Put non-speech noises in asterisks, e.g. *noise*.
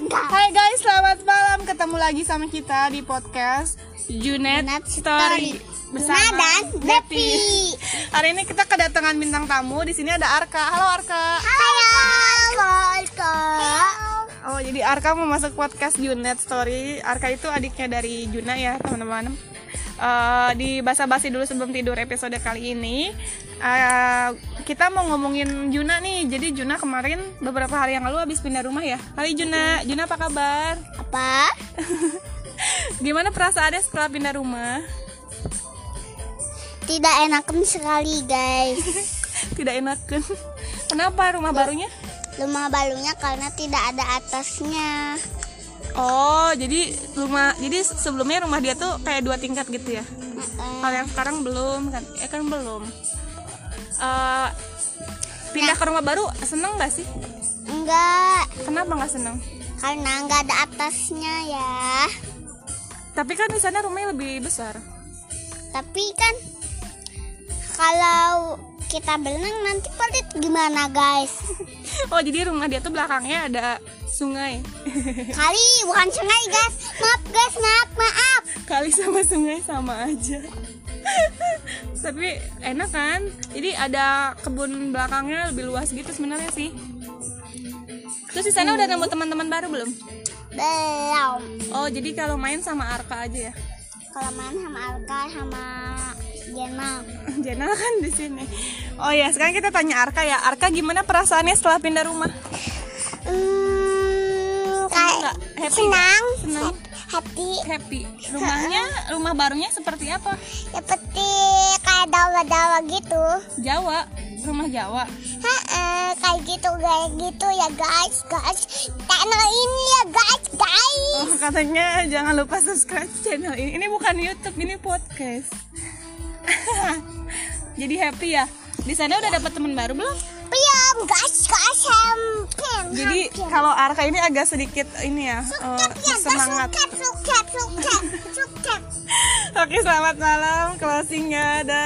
enggak. Hai guys, selamat malam. Ketemu lagi sama kita di podcast Junet Junet Story Story. Luna dan Depi. *laughs* Hari ini kita kedatangan bintang tamu. Di sini ada Arka. Halo Arka. Halo, Oh, jadi Arka mau masuk podcast Junet Story. Arka itu adiknya dari Juna ya, teman-teman. Eh, di basa-basi dulu sebelum tidur episode kali ini eh, kita mau ngomongin Juna nih. Jadi Juna kemarin beberapa hari yang lalu habis pindah rumah ya. Hai Juna, Juna apa kabar? Apa? *laughs* Gimana perasaannya setelah pindah rumah? Tidak enakan sekali, guys. *laughs* Tidak enakan. Kenapa rumah barunya? Rumah barunya karena tidak ada atasnya. Oh, jadi rumah jadi sebelumnya rumah dia tuh kayak dua tingkat gitu ya. Kalau yang sekarang belum kan? Eh kan belum. Eh, pindah ke rumah baru seneng gak sih? Enggak, Kenapa nggak seneng? karena enggak ada atasnya ya. Tapi kan di sana rumahnya lebih besar. Tapi kan kalau kita berenang nanti pelit gimana, guys? *laughs* Oh, jadi rumah dia tuh belakangnya ada sungai. *laughs* Kali bukan sungai, guys. Maaf, guys, maaf, maaf. Kali sama sungai sama aja. *laughs* Tapi enak kan? Jadi ada kebun belakangnya lebih luas gitu sebenarnya sih. Terus di sana udah nemu teman-teman baru belum? Belum. Oh, jadi kalau main sama Arka aja ya. Kalau main sama Alka sama Jenal. *laughs* Jenal kan di sini. Oh ya, sekarang kita tanya Arka ya. Arka gimana perasaannya setelah pindah rumah? Hmm? Happy senang, Senang. happy. Happy. Rumahnya, rumah barunya seperti apa? Seperti kayak dawa-dawa gitu. Jawa, rumah Jawa. Heeh, kayak gitu kayak gitu ya guys, guys. Channel ini ya guys, guys. Oh, katanya jangan lupa subscribe channel ini. Ini bukan YouTube, ini podcast. *laughs* Jadi happy ya. Di sana udah dapat teman baru belum? Guys, guys, hampir. Jadi kalau Arka ini agak sedikit ini ya, eh, ya, semangat. *laughs* Oke, selamat malam. Closingnya kita